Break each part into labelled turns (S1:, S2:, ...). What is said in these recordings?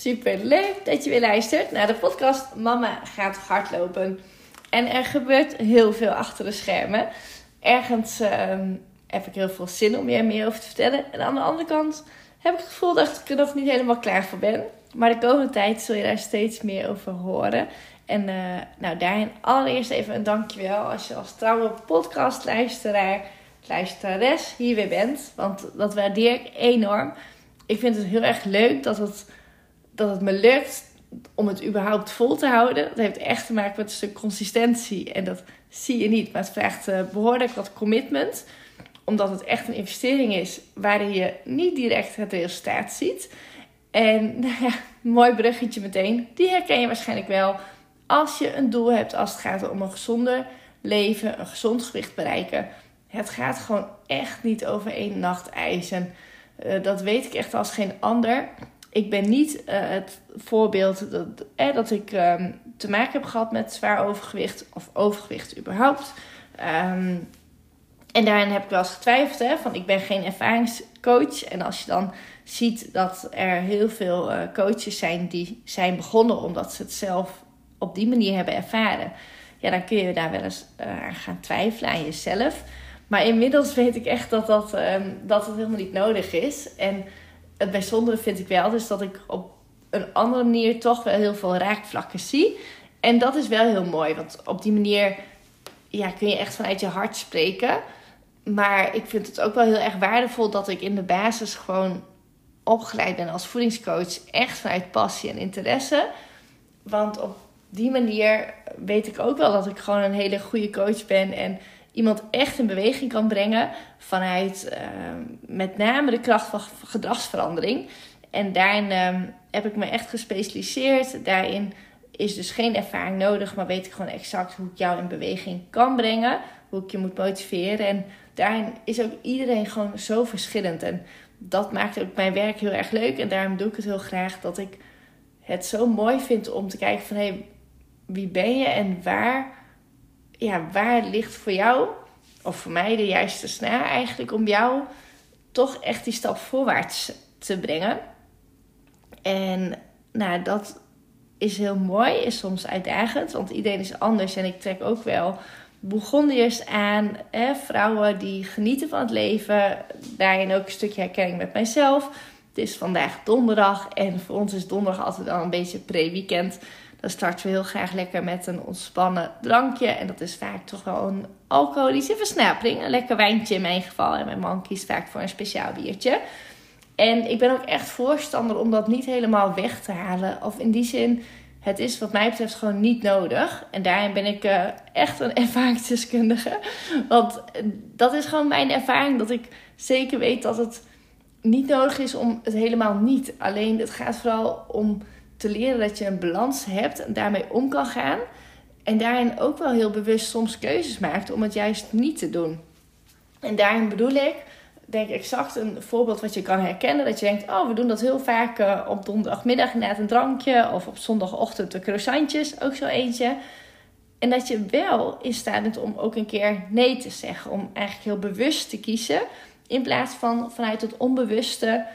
S1: Super leuk dat je weer luistert naar de podcast Mama gaat hardlopen. En er gebeurt heel veel achter de schermen. Ergens ehm, heb ik heel veel zin om je er meer over te vertellen. En aan de andere kant heb ik het gevoel dat ik er nog niet helemaal klaar voor ben. Maar de komende tijd zul je daar steeds meer over horen. En uh, nou, daarin allereerst even een dankjewel als je als trouwe podcastluisteraar, luisterares hier weer bent. Want dat waardeer ik enorm. Ik vind het heel erg leuk dat het dat het me lukt om het überhaupt vol te houden. Dat heeft echt te maken met een stuk consistentie. En dat zie je niet. Maar het vraagt uh, behoorlijk wat commitment. Omdat het echt een investering is waarin je niet direct het resultaat ziet. En nou mooi bruggetje meteen. Die herken je waarschijnlijk wel als je een doel hebt als het gaat om een gezonder leven, een gezond gewicht bereiken. Het gaat gewoon echt niet over één nacht ijs. uh, dat weet ik echt als geen ander ik ben niet uh, het voorbeeld dat, eh, dat ik um, te maken heb gehad met zwaar overgewicht of overgewicht überhaupt. Um, en daarin heb ik wel eens getwijfeld, hè, van ik ben geen ervaringscoach. En als je dan ziet dat er heel veel uh, coaches zijn die zijn begonnen omdat ze het zelf op die manier hebben ervaren. Ja, dan kun je daar wel eens aan gaan twijfelen aan jezelf. Maar inmiddels weet ik echt dat dat, um, dat het helemaal niet nodig is. En het bijzondere vind ik wel, dus dat ik op een andere manier toch wel heel veel raakvlakken zie. En dat is wel heel mooi, want op die manier ja, kun je echt vanuit je hart spreken. Maar ik vind het ook wel heel erg waardevol dat ik in de basis gewoon opgeleid ben als voedingscoach. Echt vanuit passie en interesse. Want op die manier weet ik ook wel dat ik gewoon een hele goede coach ben. En iemand echt in beweging kan brengen vanuit uh, met name de kracht van gedragsverandering. En daarin uh, heb ik me echt gespecialiseerd. Daarin is dus geen ervaring nodig, maar weet ik gewoon exact hoe ik jou in beweging kan brengen. Hoe ik je moet motiveren. En daarin is ook iedereen gewoon zo verschillend. En dat maakt ook mijn werk heel erg leuk. En daarom doe ik het heel graag dat ik het zo mooi vind om te kijken van hé, hey, wie ben je en waar ja, waar ligt voor jou, of voor mij de juiste snaar eigenlijk, om jou toch echt die stap voorwaarts te brengen. En nou, dat is heel mooi, is soms uitdagend, want iedereen is anders en ik trek ook wel Bourgondiërs aan, vrouwen die genieten van het leven. Daarin ook een stukje herkenning met mijzelf. Het is vandaag donderdag en voor ons is donderdag altijd al een beetje pre-weekend. Dan starten we heel graag lekker met een ontspannen drankje. En dat is vaak toch wel een alcoholische versnapering. Een lekker wijntje in mijn geval. En mijn man kiest vaak voor een speciaal biertje. En ik ben ook echt voorstander om dat niet helemaal weg te halen. Of in die zin, het is wat mij betreft gewoon niet nodig. En daarin ben ik uh, echt een ervaringsdeskundige. Want dat is gewoon mijn ervaring. Dat ik zeker weet dat het niet nodig is om het helemaal niet. Alleen het gaat vooral om te leren dat je een balans hebt en daarmee om kan gaan. En daarin ook wel heel bewust soms keuzes maakt om het juist niet te doen. En daarin bedoel ik, denk ik exact een voorbeeld wat je kan herkennen. Dat je denkt, oh, we doen dat heel vaak uh, op donderdagmiddag inderdaad een drankje. Of op zondagochtend de croissantjes, ook zo eentje. En dat je wel in staat bent om ook een keer nee te zeggen. Om eigenlijk heel bewust te kiezen. In plaats van vanuit het onbewuste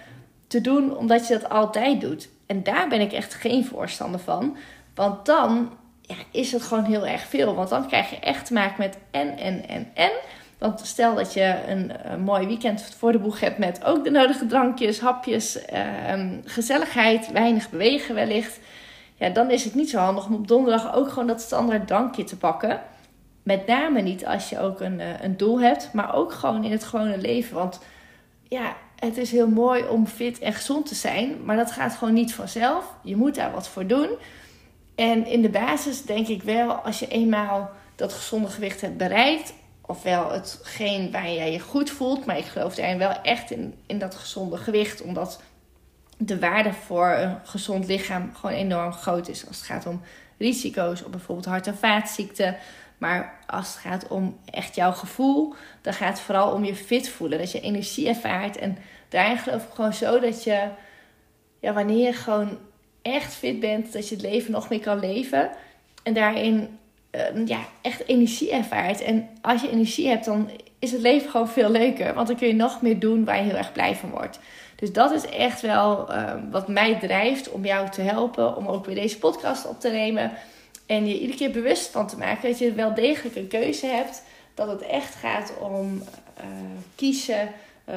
S1: te doen omdat je dat altijd doet. En daar ben ik echt geen voorstander van. Want dan ja, is het gewoon heel erg veel. Want dan krijg je echt te maken met en, en, en, en. Want stel dat je een, mooi weekend voor de boeg hebt met ook de nodige drankjes, hapjes, ehm, gezelligheid, weinig bewegen wellicht. ja, dan is het niet zo handig om op donderdag ook gewoon dat standaard drankje te pakken. Met name niet als je ook een, een doel hebt, maar ook gewoon in het gewone leven. Want ja, het is heel mooi om fit en gezond te zijn, maar dat gaat gewoon niet vanzelf. Je moet daar wat voor doen. En in de basis denk ik wel, als je eenmaal dat gezonde gewicht hebt bereikt, ofwel hetgeen waar jij je goed voelt, maar ik geloof daarin wel echt in, in dat gezonde gewicht, omdat de waarde voor een gezond lichaam gewoon enorm groot is als het gaat om risico's op bijvoorbeeld hart- en vaatziekten. Maar als het gaat om echt jouw gevoel, dan gaat het vooral om je fit voelen. Dat je energie ervaart. En daarin geloof ik gewoon zo dat je, ja, wanneer je gewoon echt fit bent, dat je het leven nog meer kan leven. En daarin uh, ja, echt energie ervaart. En als je energie hebt, dan is het leven gewoon veel leuker. Want dan kun je nog meer doen waar je heel erg blij van wordt. Dus dat is echt wel uh, wat mij drijft om jou te helpen. Om ook weer deze podcast op te nemen. En je iedere keer bewust van te maken dat je wel degelijk een keuze hebt. Dat het echt gaat om uh, kiezen.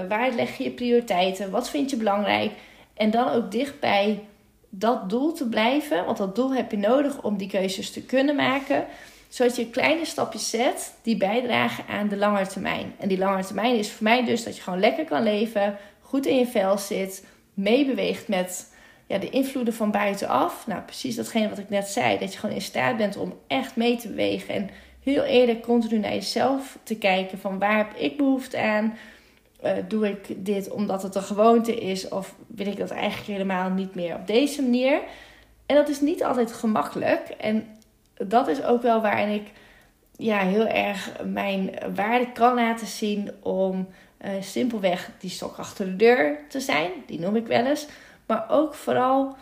S1: waar leg je je prioriteiten? Wat vind je belangrijk? En dan ook dichtbij dat doel te blijven. Want dat doel heb je nodig om die keuzes te kunnen maken. Zodat je kleine stapjes zet die bijdragen aan de lange termijn. En die lange termijn is voor mij dus dat je gewoon lekker kan leven, goed in je vel zit, meebeweegt met ja, de invloeden van buitenaf. Nou, precies datgene wat ik net zei. Dat je gewoon in staat bent om echt mee te bewegen. En heel eerlijk continu naar jezelf te kijken van waar heb ik behoefte aan? Uh, doe ik dit omdat het een gewoonte is of wil ik dat eigenlijk helemaal niet meer op deze manier? En dat is niet altijd gemakkelijk. En dat is ook wel waarin ik ja, heel erg mijn waarde kan laten zien om uh, simpelweg die stok achter de deur te zijn. Die noem ik wel eens. Maar ook vooral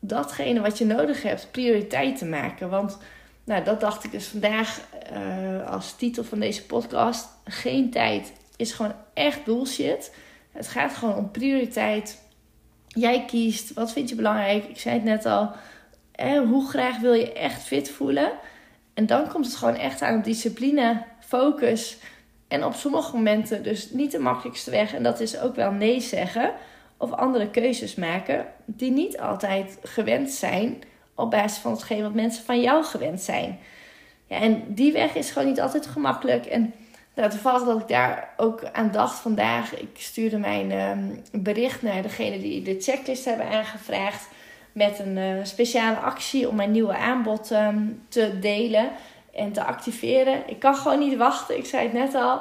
S1: datgene wat je nodig hebt, prioriteit te maken. Want nou, dat dacht ik dus vandaag uh, als titel van deze podcast. Geen tijd is gewoon echt bullshit. Het gaat gewoon om prioriteit. Jij kiest, wat vind je belangrijk? Ik zei het net al. Eh, hoe graag wil je echt fit voelen? En dan komt het gewoon echt aan discipline, focus. En op sommige momenten dus niet de makkelijkste weg. En dat is ook wel nee zeggen. Of andere keuzes maken. Die niet altijd gewend zijn. Op basis van hetgeen wat mensen van jou gewend zijn. Ja, en die weg is gewoon niet altijd gemakkelijk. En nou, toevallig dat ik daar ook aan dacht vandaag. Ik stuurde mijn um, bericht naar degene die de checklist hebben aangevraagd. Met een uh, speciale actie om mijn nieuwe aanbod um, te delen en te activeren. Ik kan gewoon niet wachten. Ik zei het net al.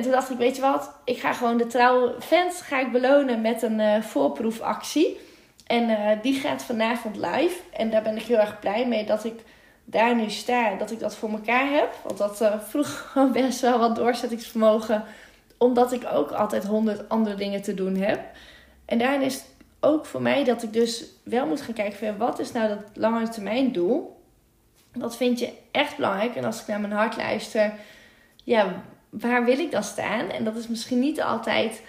S1: En toen dacht ik, weet je wat? Ik ga gewoon de trouwe fans ga ik belonen met een uh, voorproefactie. En uh, die gaat vanavond live. En daar ben ik heel erg blij mee dat ik daar nu sta, dat ik dat voor elkaar heb. Want dat uh, vroeg best wel wat doorzettingsvermogen. Omdat ik ook altijd honderd andere dingen te doen heb. En daarin is het ook voor mij dat ik dus wel moet gaan kijken van wat is nou dat lange termijn doel. Dat vind je echt belangrijk. En als ik naar mijn hart luister, ja, waar wil ik dan staan? En dat is misschien niet altijd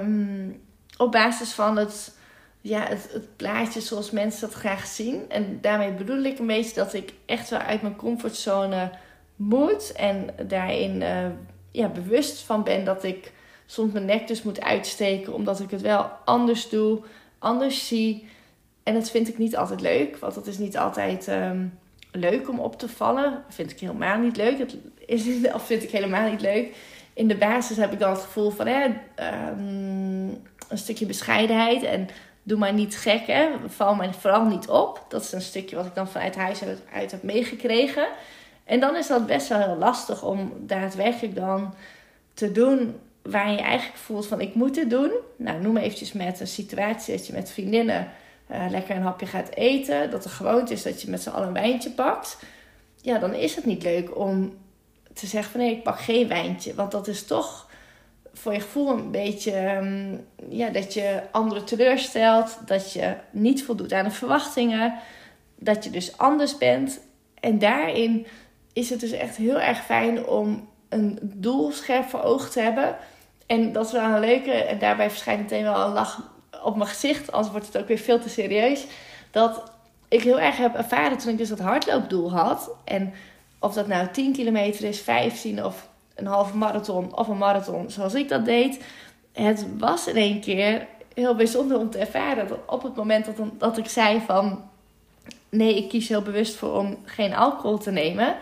S1: um, op basis van het ja, het, plaatje zoals mensen dat graag zien. En daarmee bedoel ik een beetje dat ik echt wel uit mijn comfortzone moet. En daarin uh, ja, bewust van ben dat ik soms mijn nek dus moet uitsteken. Omdat ik het wel anders doe, anders zie. En dat vind ik niet altijd leuk. Want dat is niet altijd um, leuk om op te vallen. Dat vind ik helemaal niet leuk. Is, of vind ik helemaal niet leuk. In de basis heb ik dan het gevoel van hè, um, een stukje bescheidenheid. En doe maar niet gek, hè. Val mij vooral niet op. Dat is een stukje wat ik dan vanuit huis uit heb meegekregen. En dan is dat best wel heel lastig om daadwerkelijk dan te doen waar je eigenlijk voelt van ik moet het doen. Nou, noem eventjes met een situatie dat je met vriendinnen uh, lekker een hapje gaat eten. Dat er gewoonte is dat je met z'n allen een wijntje pakt. Ja, dan is het niet leuk om te zeggen van nee, ik pak geen wijntje. Want dat is toch voor je gevoel een beetje um, ja, dat je anderen teleurstelt, dat je niet voldoet aan de verwachtingen, dat je dus anders bent. En daarin is het dus echt heel erg fijn om een doel scherp voor ogen te hebben. En dat is wel een leuke, en daarbij verschijnt meteen wel een lach op mijn gezicht, anders wordt het ook weer veel te serieus. Dat ik heel erg heb ervaren toen ik dus dat hardloopdoel had. En of dat nou 10 kilometer is, 15 of een halve marathon of een marathon zoals ik dat deed. Het was in één keer heel bijzonder om te ervaren. Dat op het moment dat, dat ik zei van... nee, ik kies heel bewust voor om geen alcohol te nemen,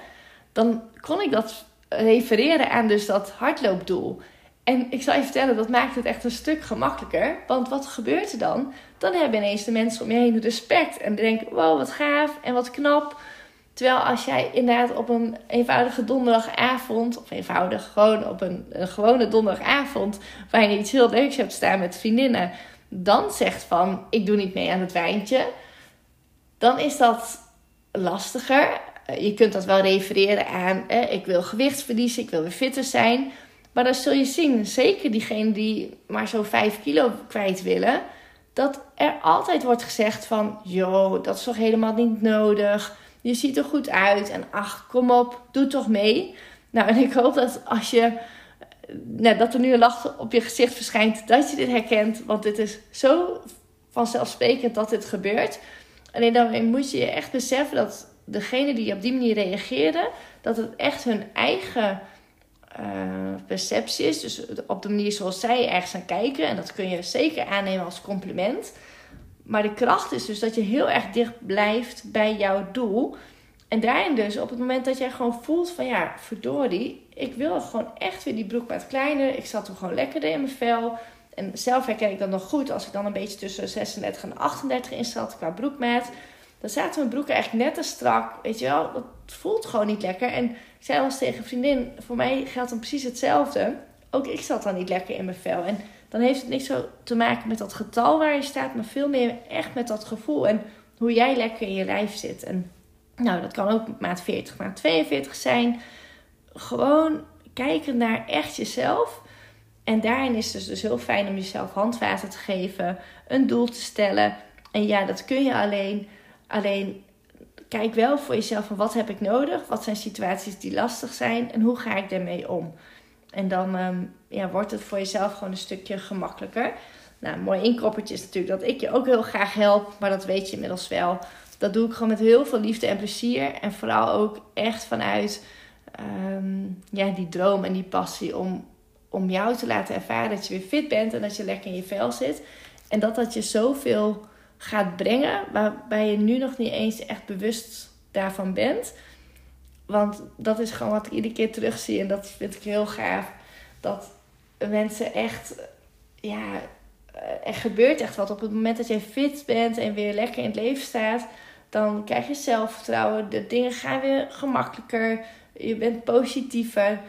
S1: dan kon ik dat refereren aan dus dat hardloopdoel. En ik zal je vertellen, dat maakt het echt een stuk gemakkelijker. Want wat gebeurt er dan? Dan hebben ineens de mensen om je heen respect. En denken, wow, wat gaaf en wat knap. Terwijl als jij inderdaad op een eenvoudige donderdagavond... of eenvoudig, gewoon op een, een gewone donderdagavond... waar je iets heel leuks hebt staan met vriendinnen... dan zegt van, ik doe niet mee aan het wijntje... dan is dat lastiger. Je kunt dat wel refereren aan, ik wil gewicht verliezen, ik wil weer fitter zijn... Maar dan zul je zien, zeker diegenen die maar zo 5 kilo kwijt willen, dat er altijd wordt gezegd van, joh, dat is toch helemaal niet nodig. Je ziet er goed uit en ach, kom op, doe toch mee. Nou, en ik hoop dat als je, nou, dat er nu een lach op je gezicht verschijnt, dat je dit herkent. Want dit is zo vanzelfsprekend dat dit gebeurt. Alleen dan moet je je echt beseffen dat degene die op die manier reageren, dat het echt hun eigen uh, perceptie is. Dus op de manier zoals zij ergens aan kijken. En dat kun je zeker aannemen als compliment. Maar de kracht is dus dat je heel erg dicht blijft bij jouw doel. En daarin dus, op het moment dat jij gewoon voelt van ja, verdorie, ik wil gewoon echt weer die broekmaat kleiner. Ik zat toen gewoon lekkerder in mijn vel. En zelf herken ik dat nog goed als ik dan een beetje tussen 36 en 38 in zat qua broekmaat. Dan zaten mijn broeken eigenlijk net te strak. Weet je wel, dat voelt gewoon niet lekker. En ik zei al eens tegen een vriendin, voor mij geldt dan precies hetzelfde. Ook ik zat dan niet lekker in mijn vel. En dan heeft het niks zo te maken met dat getal waar je staat, maar veel meer echt met dat gevoel en hoe jij lekker in je lijf zit. En nou, dat kan ook maat 40, maat 42 zijn. Gewoon kijken naar echt jezelf. En daarin is het dus, dus heel fijn om jezelf handvaten te geven, een doel te stellen. En ja, dat kun je alleen Alleen kijk wel voor jezelf van wat heb ik nodig? Wat zijn situaties die lastig zijn? En hoe ga ik daarmee om? En dan ehm, ja, wordt het voor jezelf gewoon een stukje gemakkelijker. Nou, een mooi inkoppertje is natuurlijk dat ik je ook heel graag help. Maar dat weet je inmiddels wel. Dat doe ik gewoon met heel veel liefde en plezier. En vooral ook echt vanuit ehm, ja, die droom en die passie om, om jou te laten ervaren dat je weer fit bent. En dat je lekker in je vel zit. En dat dat je zoveel gaat brengen, waarbij je nu nog niet eens echt bewust daarvan bent. Want dat is gewoon wat ik iedere keer terugzie en dat vind ik heel gaaf. Dat mensen echt, ja, er gebeurt echt wat. Op het moment dat jij fit bent en weer lekker in het leven staat, dan krijg je zelfvertrouwen. De dingen gaan weer gemakkelijker. Je bent positiever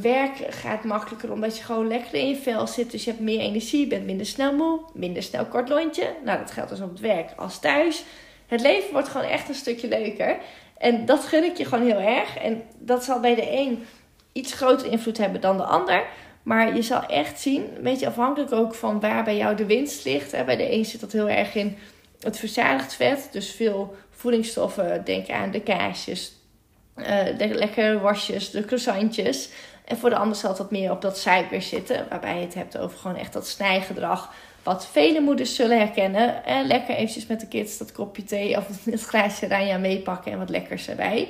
S1: werk gaat makkelijker omdat je gewoon lekker in je vel zit. Dus je hebt meer energie, bent minder snel moe, minder snel kort lontje. Nou, dat geldt dus op het werk als thuis. Het leven wordt gewoon echt een stukje leuker. En dat gun ik je gewoon heel erg. En dat zal bij de een iets groter invloed hebben dan de ander. Maar je zal echt zien, een beetje afhankelijk ook van waar bij jou de winst ligt. Bij de een zit dat heel erg in het verzadigd vet. Dus veel voedingsstoffen. Denk aan de kaasjes, uh, de lekkere wasjes, de croissantjes. En voor de ander zal wat meer op dat suiker zitten. Waarbij je het hebt over gewoon echt dat snijgedrag. Wat vele moeders zullen herkennen. En lekker eventjes met de kids dat kopje thee of het glaasje ranja meepakken en wat lekkers erbij.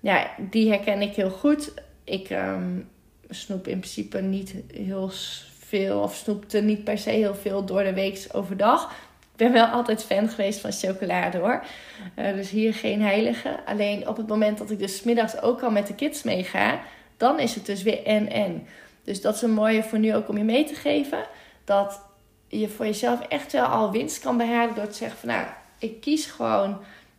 S1: Ja, die herken ik heel goed. Ik um, snoep in principe niet heel veel. Of snoepte niet per se heel veel door de week overdag ben wel altijd fan geweest van chocolade hoor. Uh, dus hier geen heilige. Alleen op het moment dat ik dus middags ook al met de kids meega, dan is het dus weer en en. Dus dat is een mooie voor nu ook om je mee te geven. Dat je voor jezelf echt wel al winst kan behalen door te zeggen van nou, ik kies gewoon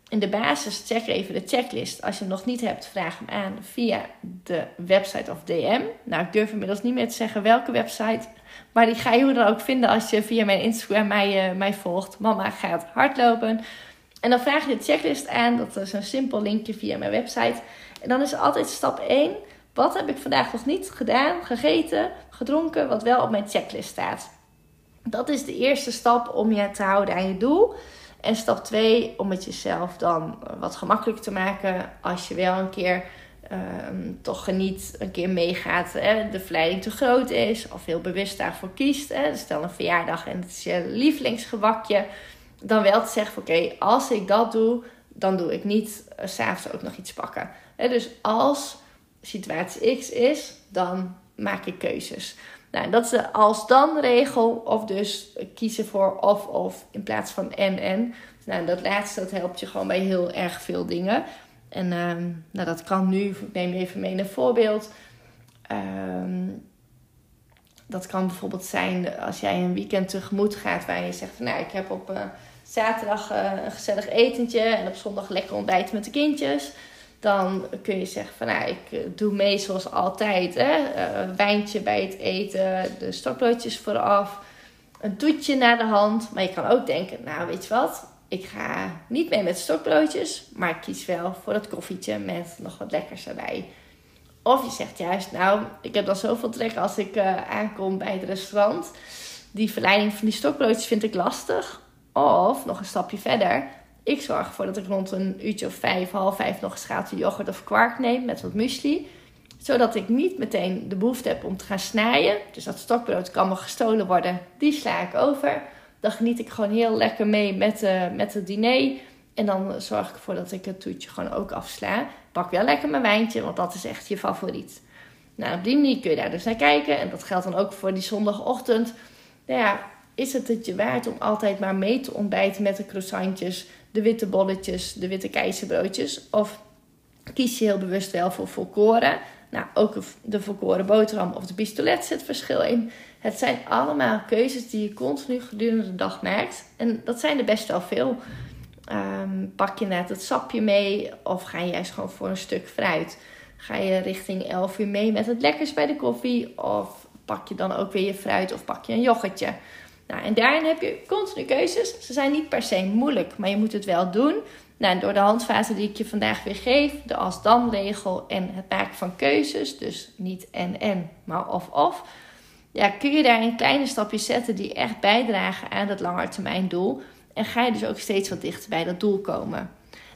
S1: in de basis, check even de checklist. Als je hem nog niet hebt, vraag hem aan via de website of DM. Nou, ik durf inmiddels niet meer te zeggen welke website. Maar die ga je hoe dan ook vinden als je via mijn Instagram mij, uh, mij volgt. Mama gaat hardlopen. En dan vraag je de checklist aan. Dat is een simpel linkje via mijn website. En dan is altijd stap 1. Wat heb ik vandaag nog niet gedaan, gegeten, gedronken, wat wel op mijn checklist staat? Dat is de eerste stap om je te houden aan je doel. En stap 2, om het jezelf dan wat gemakkelijker te maken als je wel een keer um, toch geniet, een keer meegaat, hè, de verleiding te groot is of heel bewust daarvoor kiest. Hè. Stel een verjaardag en het is je lievelingsgewakje. Dan wel te zeggen: oké, als ik dat doe, dan doe ik niet uh, s'avonds ook nog iets pakken. Hè, dus als situatie X is, dan maak ik keuzes. Nou, dat is de als-dan regel. Of dus kiezen voor of-of in plaats van en-en. Nou, dat laatste dat helpt je gewoon bij heel erg veel dingen. En ehm, nou, dat kan nu, ik neem even mee een voorbeeld. Ehm, dat kan bijvoorbeeld zijn als jij een weekend tegemoet gaat waar je zegt van nou, ik heb op uh, zaterdag uh, een gezellig etentje en op zondag lekker ontbijt met de kindjes. Dan kun je zeggen van nou, ik eh, doe mee zoals altijd. Hè? wijntje bij het eten, de stokbroodjes vooraf, een toetje naar de hand. Maar je kan ook denken, nou weet je wat, ik ga niet mee met stokbroodjes, maar ik kies wel voor dat koffietje met nog wat lekkers erbij. Of je zegt juist, nou, ik heb dan zoveel trek als ik uh, aankom bij het restaurant. Die verleiding van die stokbroodjes vind ik lastig. Of, nog een stapje verder, ik zorg ervoor dat ik rond een uurtje of vijf, half vijf nog schaaltje yoghurt of kwark neem met wat muesli. Zodat ik niet meteen de behoefte heb om te gaan snijden. Dus dat stokbrood kan me gestolen worden, die sla ik over. Dan geniet ik gewoon heel lekker mee met, uh, met het diner. En dan zorg ik ervoor dat ik het toetje gewoon ook afsla. Pak wel lekker mijn wijntje, want dat is echt je favoriet. Nou, op die manier kun je daar dus naar kijken. En dat geldt dan ook voor die zondagochtend. Nou ja, is het het je waard om altijd maar mee te ontbijten met de croissantjes, de witte bolletjes, de witte keizerbroodjes? Of kies je heel bewust wel voor volkoren? Nou, ook de volkoren boterham of de pistolet zit verschil in. Het zijn allemaal keuzes die je continu gedurende de dag maakt. En dat zijn er best wel veel. Um, pak je net het sapje mee of ga je juist gewoon voor een stuk fruit? Ga je richting 11 uur mee met het lekkers bij de koffie? Of pak je dan ook weer je fruit of pak je een yoghurtje? Nou, en daarin heb je continu keuzes. Ze zijn niet per se moeilijk, maar je moet het wel doen. Nou, door de handvaten die ik je vandaag weer geef, de als-dan regel en het maken van keuzes, dus niet en-en, maar of-of, ja, kun je daar een kleine stapjes zetten die echt bijdragen aan het langetermijndoel. En ga je dus ook steeds wat dichter bij dat doel komen.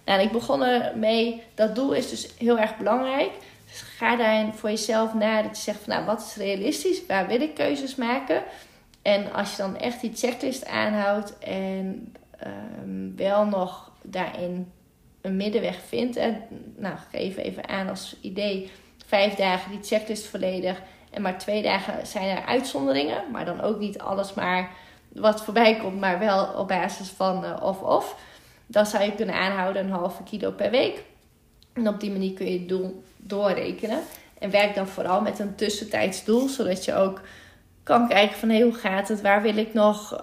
S1: Nou, ik begon ermee, dat doel is dus heel erg belangrijk. Dus ga daarin voor jezelf na dat je zegt van nou, wat is realistisch? Waar wil ik keuzes maken? En als je dan echt die checklist aanhoudt en um, wel nog daarin een middenweg vindt. En, nou, geef even aan als idee. Vijf dagen die checklist volledig. En maar twee dagen zijn er uitzonderingen. Maar dan ook niet alles maar wat voorbij komt, maar wel op basis van uh, of-of. Dan zou je kunnen aanhouden een halve kilo per week. En op die manier kun je het doel doorrekenen. En werk dan vooral met een tussentijds doel, zodat je ook kan kijken van hoe gaat het? Waar wil ik nog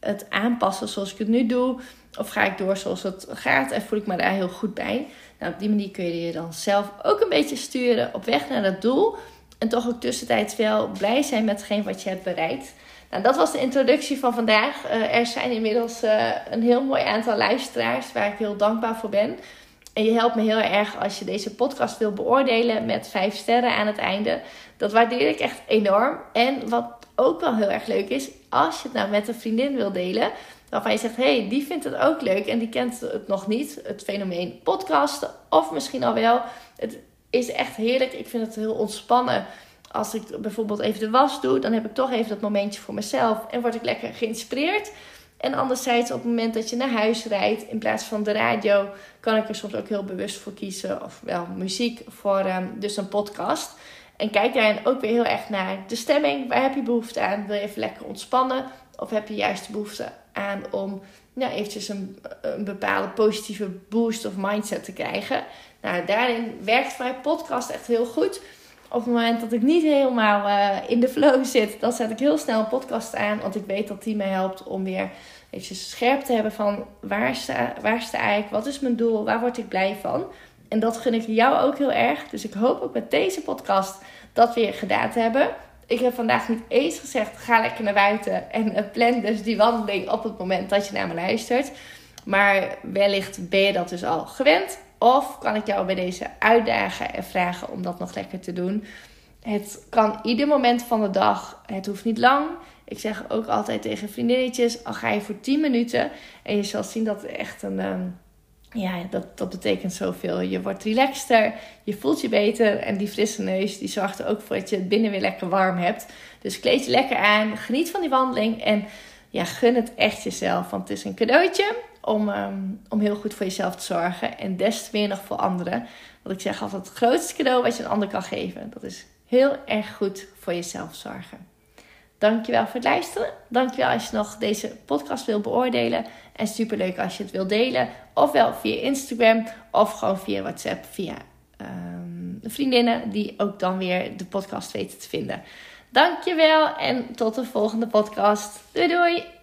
S1: het aanpassen zoals ik het nu doe? Of ga ik door zoals het gaat en voel ik me daar heel goed bij? Nou, op die manier kun je je dan zelf ook een beetje sturen op weg naar dat doel. En toch ook tussentijds wel blij zijn met hetgeen wat je hebt bereikt. Nou, dat was de introductie van vandaag. Uh, er zijn inmiddels uh, een heel mooi aantal luisteraars waar ik heel dankbaar voor ben. En je helpt me heel erg als je deze podcast wil beoordelen met vijf sterren aan het einde. Dat waardeer ik echt enorm. En wat ook wel heel erg leuk is, als je het nou met een vriendin wil delen, waarvan je zegt: hey, die vindt het ook leuk en die kent het nog niet, het fenomeen podcasten, of misschien al wel. Het is echt heerlijk. Ik vind het heel ontspannen. Als ik bijvoorbeeld even de was doe, dan heb ik toch even dat momentje voor mezelf en word ik lekker geïnspireerd. En anderzijds, op het moment dat je naar huis rijdt, in plaats van de radio, kan ik er soms ook heel bewust voor kiezen. Of wel muziek voor um, dus een podcast. En kijk daarin ook weer heel erg naar de stemming. Waar heb je behoefte aan? Wil je even lekker ontspannen? Of heb je juist de behoefte aan om nou, eventjes een, een bepaalde positieve boost of mindset te krijgen? Nou, daarin werkt mijn podcast echt heel goed. Op het moment dat ik niet helemaal uh, in de flow zit, dan zet ik heel snel een podcast aan. Want ik weet dat die mij helpt om weer eventjes scherp te hebben van waar sta, waar sta ik? Wat is mijn doel? Waar word ik blij van? En dat gun ik jou ook heel erg. Dus ik hoop ook met deze podcast dat weer gedaan te hebben. Ik heb vandaag niet eens gezegd: ga lekker naar buiten en plan dus die wandeling op het moment dat je naar me luistert. Maar wellicht ben je dat dus al gewend. Of kan ik jou bij deze uitdagen en vragen om dat nog lekker te doen? Het kan ieder moment van de dag. Het hoeft niet lang. Ik zeg ook altijd tegen vriendinnetjes: al ga je voor 10 minuten. En je zal zien dat echt een. Ehm, ja, dat, dat betekent zoveel. Je wordt relaxter, je voelt je beter. En die frisse neus die zorgt er ook voor dat je het binnen weer lekker warm hebt. Dus kleed je lekker aan, geniet van die wandeling. En ja, gun het echt jezelf. Want het is een cadeautje om, ehm, om heel goed voor jezelf te zorgen. En des te meer nog voor anderen. Want ik zeg altijd: het grootste cadeau wat je een ander kan geven. Dat is heel erg goed voor jezelf zorgen. Dankjewel voor het luisteren. Dankjewel als je nog deze podcast wil beoordelen. En superleuk als je het wilt delen. Ofwel via Instagram of gewoon via WhatsApp. Via um, vriendinnen die ook dan weer de podcast weten te vinden. Dankjewel en tot de volgende podcast. Doei doei!